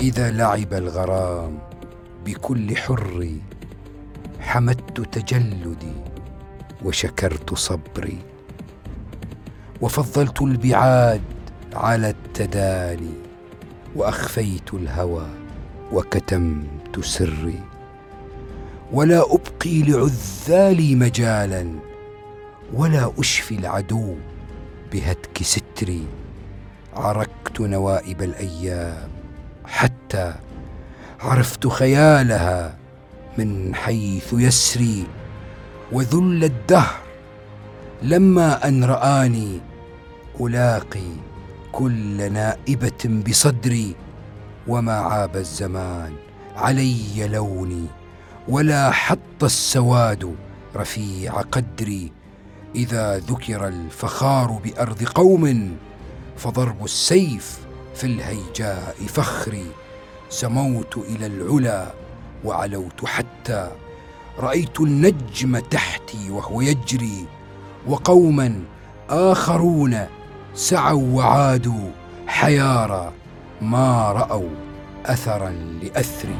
إذا لعب الغرام بكل حر حمدت تجلدي وشكرت صبري وفضلت البعاد على التداني وأخفيت الهوى وكتمت سري. ولا أبقي لعذالي مجالا ولا أشفي العدو بهتك ستري. عركت نوائب الأيام حتى عرفت خيالها من حيث يسري وذل الدهر لما أن رآني ألاقي كل نائبة بصدري وما عاب الزمان علي لوني ولا حط السواد رفيع قدري إذا ذكر الفخار بأرض قوم فضرب السيف في الهيجاء فخري سموت إلى العلا وعلوت حتى رأيت النجم تحتي وهو يجري وقوما آخرون سعوا وعادوا حيارى ما رأوا أثرا لأثري.